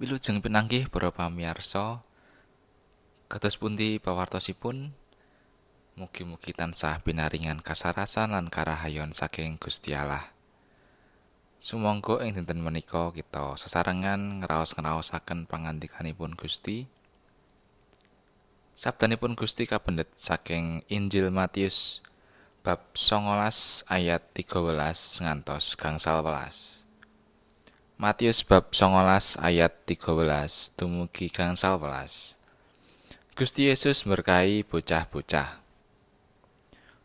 Wilujeng pinanggih para pamirsa, kados pundi pawartosipun? Mugi-mugi tansah pinaringan kasarasan lan karahayon saking Gusti Allah. Sumangga ing dinten menika kita sesarengan ngraos-ngraosaken pangandikanipun Gusti. Sabdanipun Gusti kapendet saking Injil Matius bab 19 ayat 13 ngantos gangsal welas. Matius bab 19 ayat 13 dumugi gangsal welas. Gusti Yesus berkahi bocah-bocah.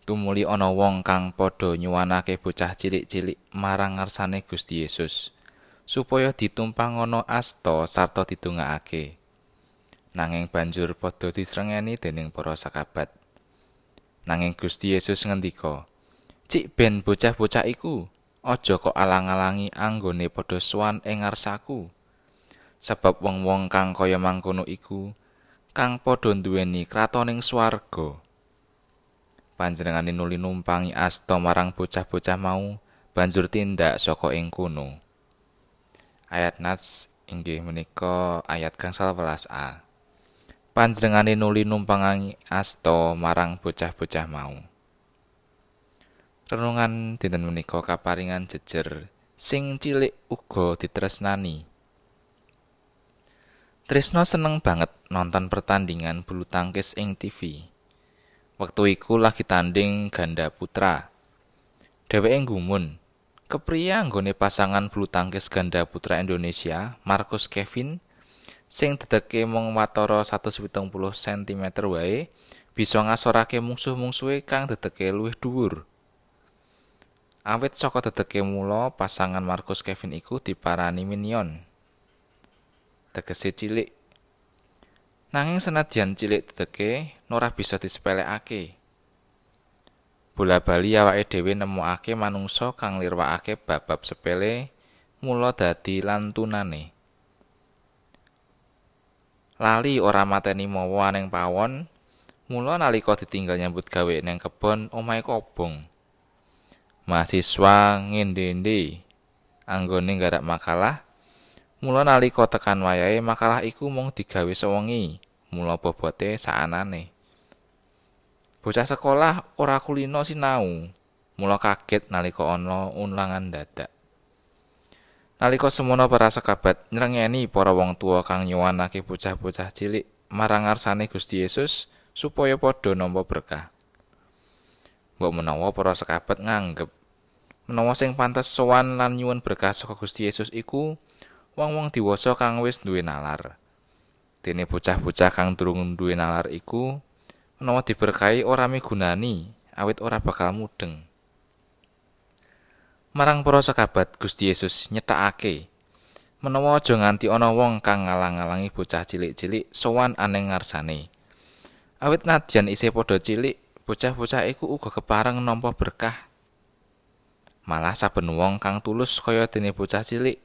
Tumuli ana wong kang padha nyuwanake bocah cilik-cilik marang ngarsane Gusti Yesus supaya ditumpang ana asta sarta didongakake. Nanging banjur padha disrengeni dening para sakabat. Nanging Gusti Yesus ngendika, "Cik ben bocah-bocah iku aja kok alang-alangi anggone padha sowan ing ngarsaku. Sebab wong-wong kang kaya mangkono iku kang padha nduweni kratoning swarga. Panjenengane nuli numpangi asta marang bocah-bocah mau banjur tindak saka ing kono. Ayat nats inggih menika ayat gangsal welas a. Panjenengane nuli numpangi asta marang bocah-bocah mau Renungan dinten menika kaparingan jejer sing cilik uga ditresnani. Tresno seneng banget nonton pertandingan bulu tangkis ing TV. Wektu iku lagi tanding ganda putra. Dheweke gumun, kepriye anggone pasangan bulu tangkis ganda putra Indonesia, Marcus Kevin, sing dedeke mung watara 170 cm wae, bisa ngasorake mungsuh-mungsuhe kang dedeke luwih dhuwur. Awit saka dedeke mula pasangan Marcus Kevin iku diparani minion. Tegese cilik. Nanging senadyan cilik dedeke ora bisa disepelekake. Bola bali awake dhewe nemokake manungsa kang lirwakake bab-bab sepele mula dadi lantunane. Lali ora mateni mawa ning pawon, mula nalika ditinggal nyambut gawe ning kebon omahe kobong. Mahasiswa ngendi-endi anggone nggarap makalah. Mula nalika tekan wayahe makalah iku mung digawe sewengi. Mula bobote saanane. Bocah sekolah ora kulino sinau. Mula kaget nalika ana unlangan dadak. Nalika semono para sekabat nyrengeni para wong tua kang nyuwanake bocah-bocah cilik marang ngarsane Gusti Yesus supaya padha nampa berkah mbok menawa para sekabat nganggep menawa sing pantes sowan lan nyuwun berkah saka Gusti Yesus iku wong-wong diwasa kang wis duwe nalar. Dene bocah-bocah kang durung duwe nalar iku menawa diberkahi ora migunani awit ora bakal mudeng. Marang para sekabat Gusti Yesus nyetakake menawa aja nganti ana wong kang ngalang-alangi bocah cilik-cilik sowan aneng ngarsane. Awit nadyan isih padha cilik, bocah-bocah iku uga kepareng nampa berkah. Malah saben wong kang tulus kaya dene bocah cilik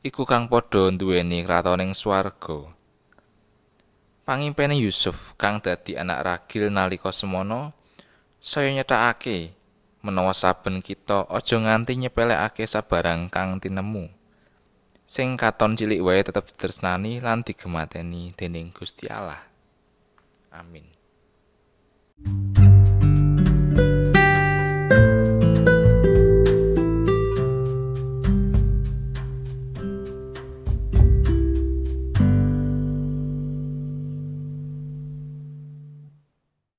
iku kang padha nduweni kratoning swarga. Pangimpene Yusuf kang dadi anak ragil nalika semono saya nyetakake menawa saben kita aja nganti nyepelekake sabarang kang tinemu. Sing katon cilik wae tetep ditresnani lan digemateni dening Gusti Allah. Amin